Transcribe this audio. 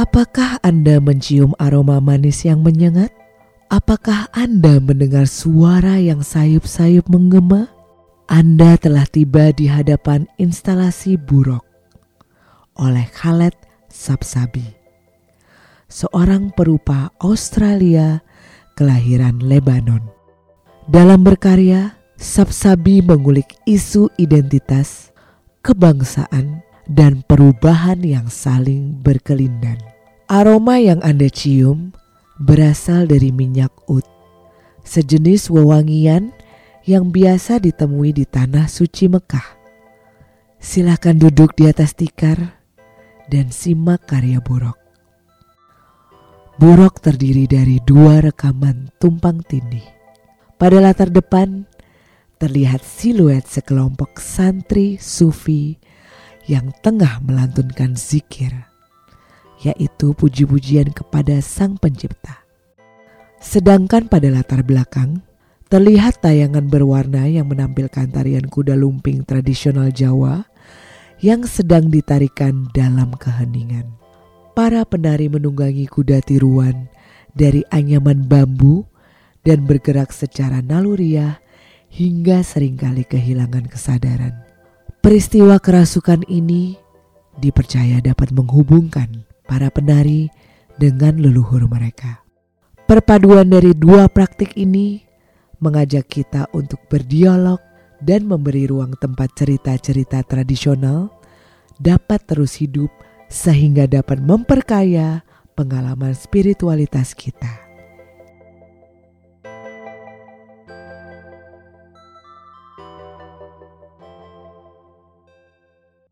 Apakah Anda mencium aroma manis yang menyengat? Apakah Anda mendengar suara yang sayup-sayup menggema? Anda telah tiba di hadapan instalasi Burok oleh Khaled Sapsabi, seorang perupa Australia kelahiran Lebanon. Dalam berkarya, Sapsabi mengulik isu identitas, kebangsaan, dan perubahan yang saling berkelindan. Aroma yang Anda cium berasal dari minyak ut, sejenis wewangian yang biasa ditemui di tanah suci Mekah. Silakan duduk di atas tikar dan simak karya Buruk. Buruk terdiri dari dua rekaman tumpang tindih. Pada latar depan terlihat siluet sekelompok santri sufi yang tengah melantunkan zikir, yaitu puji-pujian kepada Sang Pencipta. Sedangkan pada latar belakang terlihat tayangan berwarna yang menampilkan tarian kuda lumping tradisional Jawa yang sedang ditarikan dalam keheningan. Para penari menunggangi kuda tiruan dari anyaman bambu dan bergerak secara naluriah hingga sering kali kehilangan kesadaran. Peristiwa kerasukan ini dipercaya dapat menghubungkan para penari dengan leluhur mereka. Perpaduan dari dua praktik ini mengajak kita untuk berdialog dan memberi ruang tempat cerita-cerita tradisional dapat terus hidup sehingga dapat memperkaya pengalaman spiritualitas kita.